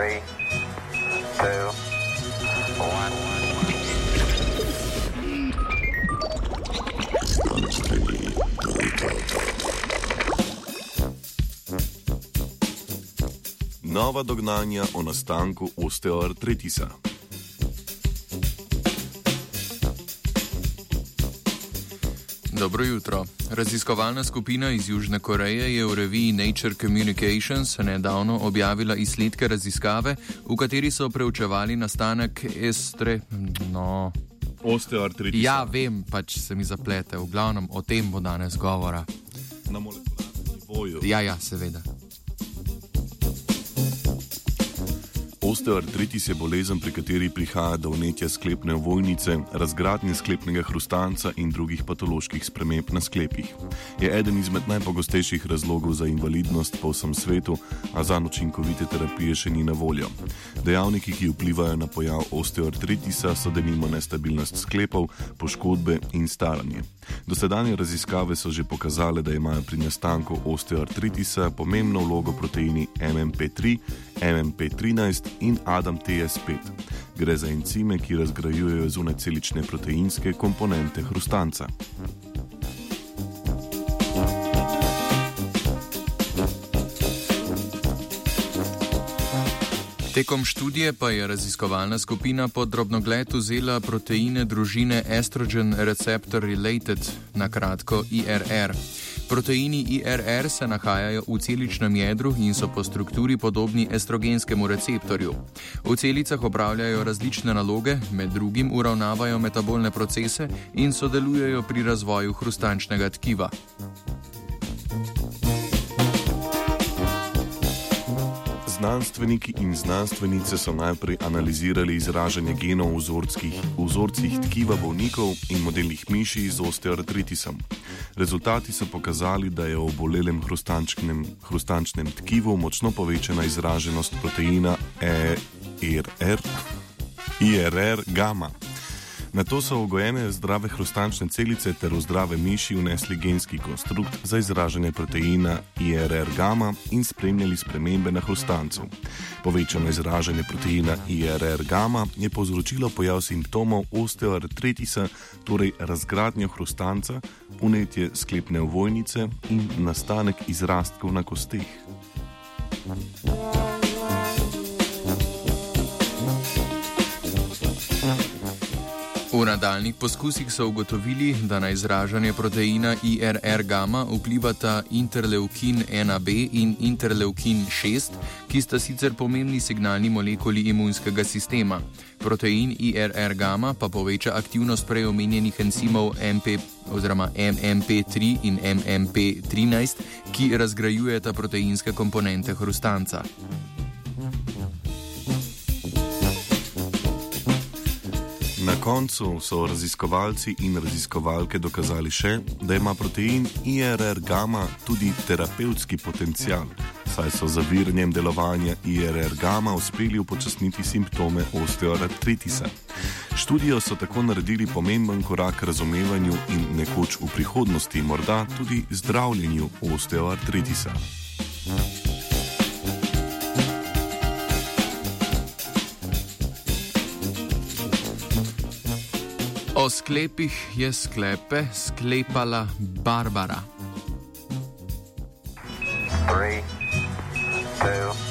Three, two, one. Nova dognanja o nastanku osteoartritisa. Dobro jutro. Raziskovalna skupina iz Južne Koreje je v reviji Nature Communications nedavno objavila izsledke raziskave, v kateri so preučevali nastanek estre. No. Osteoartritisa. Ja, vem, pač se mi zaplete, v glavnem o tem bo danes govora. Na molekularnem nivoju. Ja, ja, seveda. Osteoartritis je bolezen, pri kateri prihaja do vnetja sklepne ovojnice, razgradnje sklepnega hrustanca in drugih patoloških sprememb na sklepih. Je eden izmed najpogostejših razlogov za invalidnost po vsem svetu, a za učinkovite terapije še ni na voljo. Dejavniki, ki vplivajo na pojav osteoartritisa, so denimo nestabilnost sklepov, poškodbe in staranje. Dosedanje raziskave so že pokazale, da imajo pri nastanku osteoartritisa pomembno vlogo proteini MMP3, MMP13 in ADAM-TS5. Gre za encime, ki razgrajujejo zunajcelične proteinske komponente hrustanca. Tekom študije pa je raziskovalna skupina pod drobnogled vzela proteine družine Estrogen Receptor Related, na kratko IRR. Proteini IRR se nahajajo v celičnem jedru in so po strukturi podobni estrogenskemu receptorju. V celicah opravljajo različne naloge, med drugim uravnavajo metabolne procese in sodelujejo pri razvoju hrustančnega tkiva. Znanstveniki in znanstvenice so najprej analizirali izražanje genov v vzorcih, v vzorcih tkiva bolnikov in modelnih miši z osteoartritisom. Rezultati so pokazali, da je v obolelem hrustančnem tkivu močno povečana izraženost proteina ERR, IRR gamma. Na to so ugojene zdrave hrustančne celice ter v zdrave miši vnesli genski konstrukt za izražanje proteina IRR gamma in spremljali spremembe na hrustancu. Povečano izražanje proteina IRR gamma je povzročilo pojav simptomov osteoartritisa, torej razgradnjo hrustanca, unetje sklepne ovojnice in nastanek izrastkov na kosteh. V nadaljnih poskusih so ugotovili, da na izražanje proteina IRR gamma vplivata interleukin 1b in interleukin 6, ki sta sicer pomembni signalni molekuli imunskega sistema. Protein IRR gamma pa poveča aktivnost prej omenjenih enzimov MP oziroma MMP3 in MMP13, ki razgrajujeta proteinske komponente hrustanca. Koncu so raziskovalci in raziskovalke dokazali še, da ima protein IRR gamma tudi terapevtski potencial, saj so z zaviranjem delovanja IRR gamma uspeli upočasniti simptome osteoartritisa. Študijo so tako naredili pomemben korak k razumevanju in nekoč v prihodnosti morda tudi zdravljenju osteoartritisa. O sklepih je sklepe sklepala Barbara. Three, two,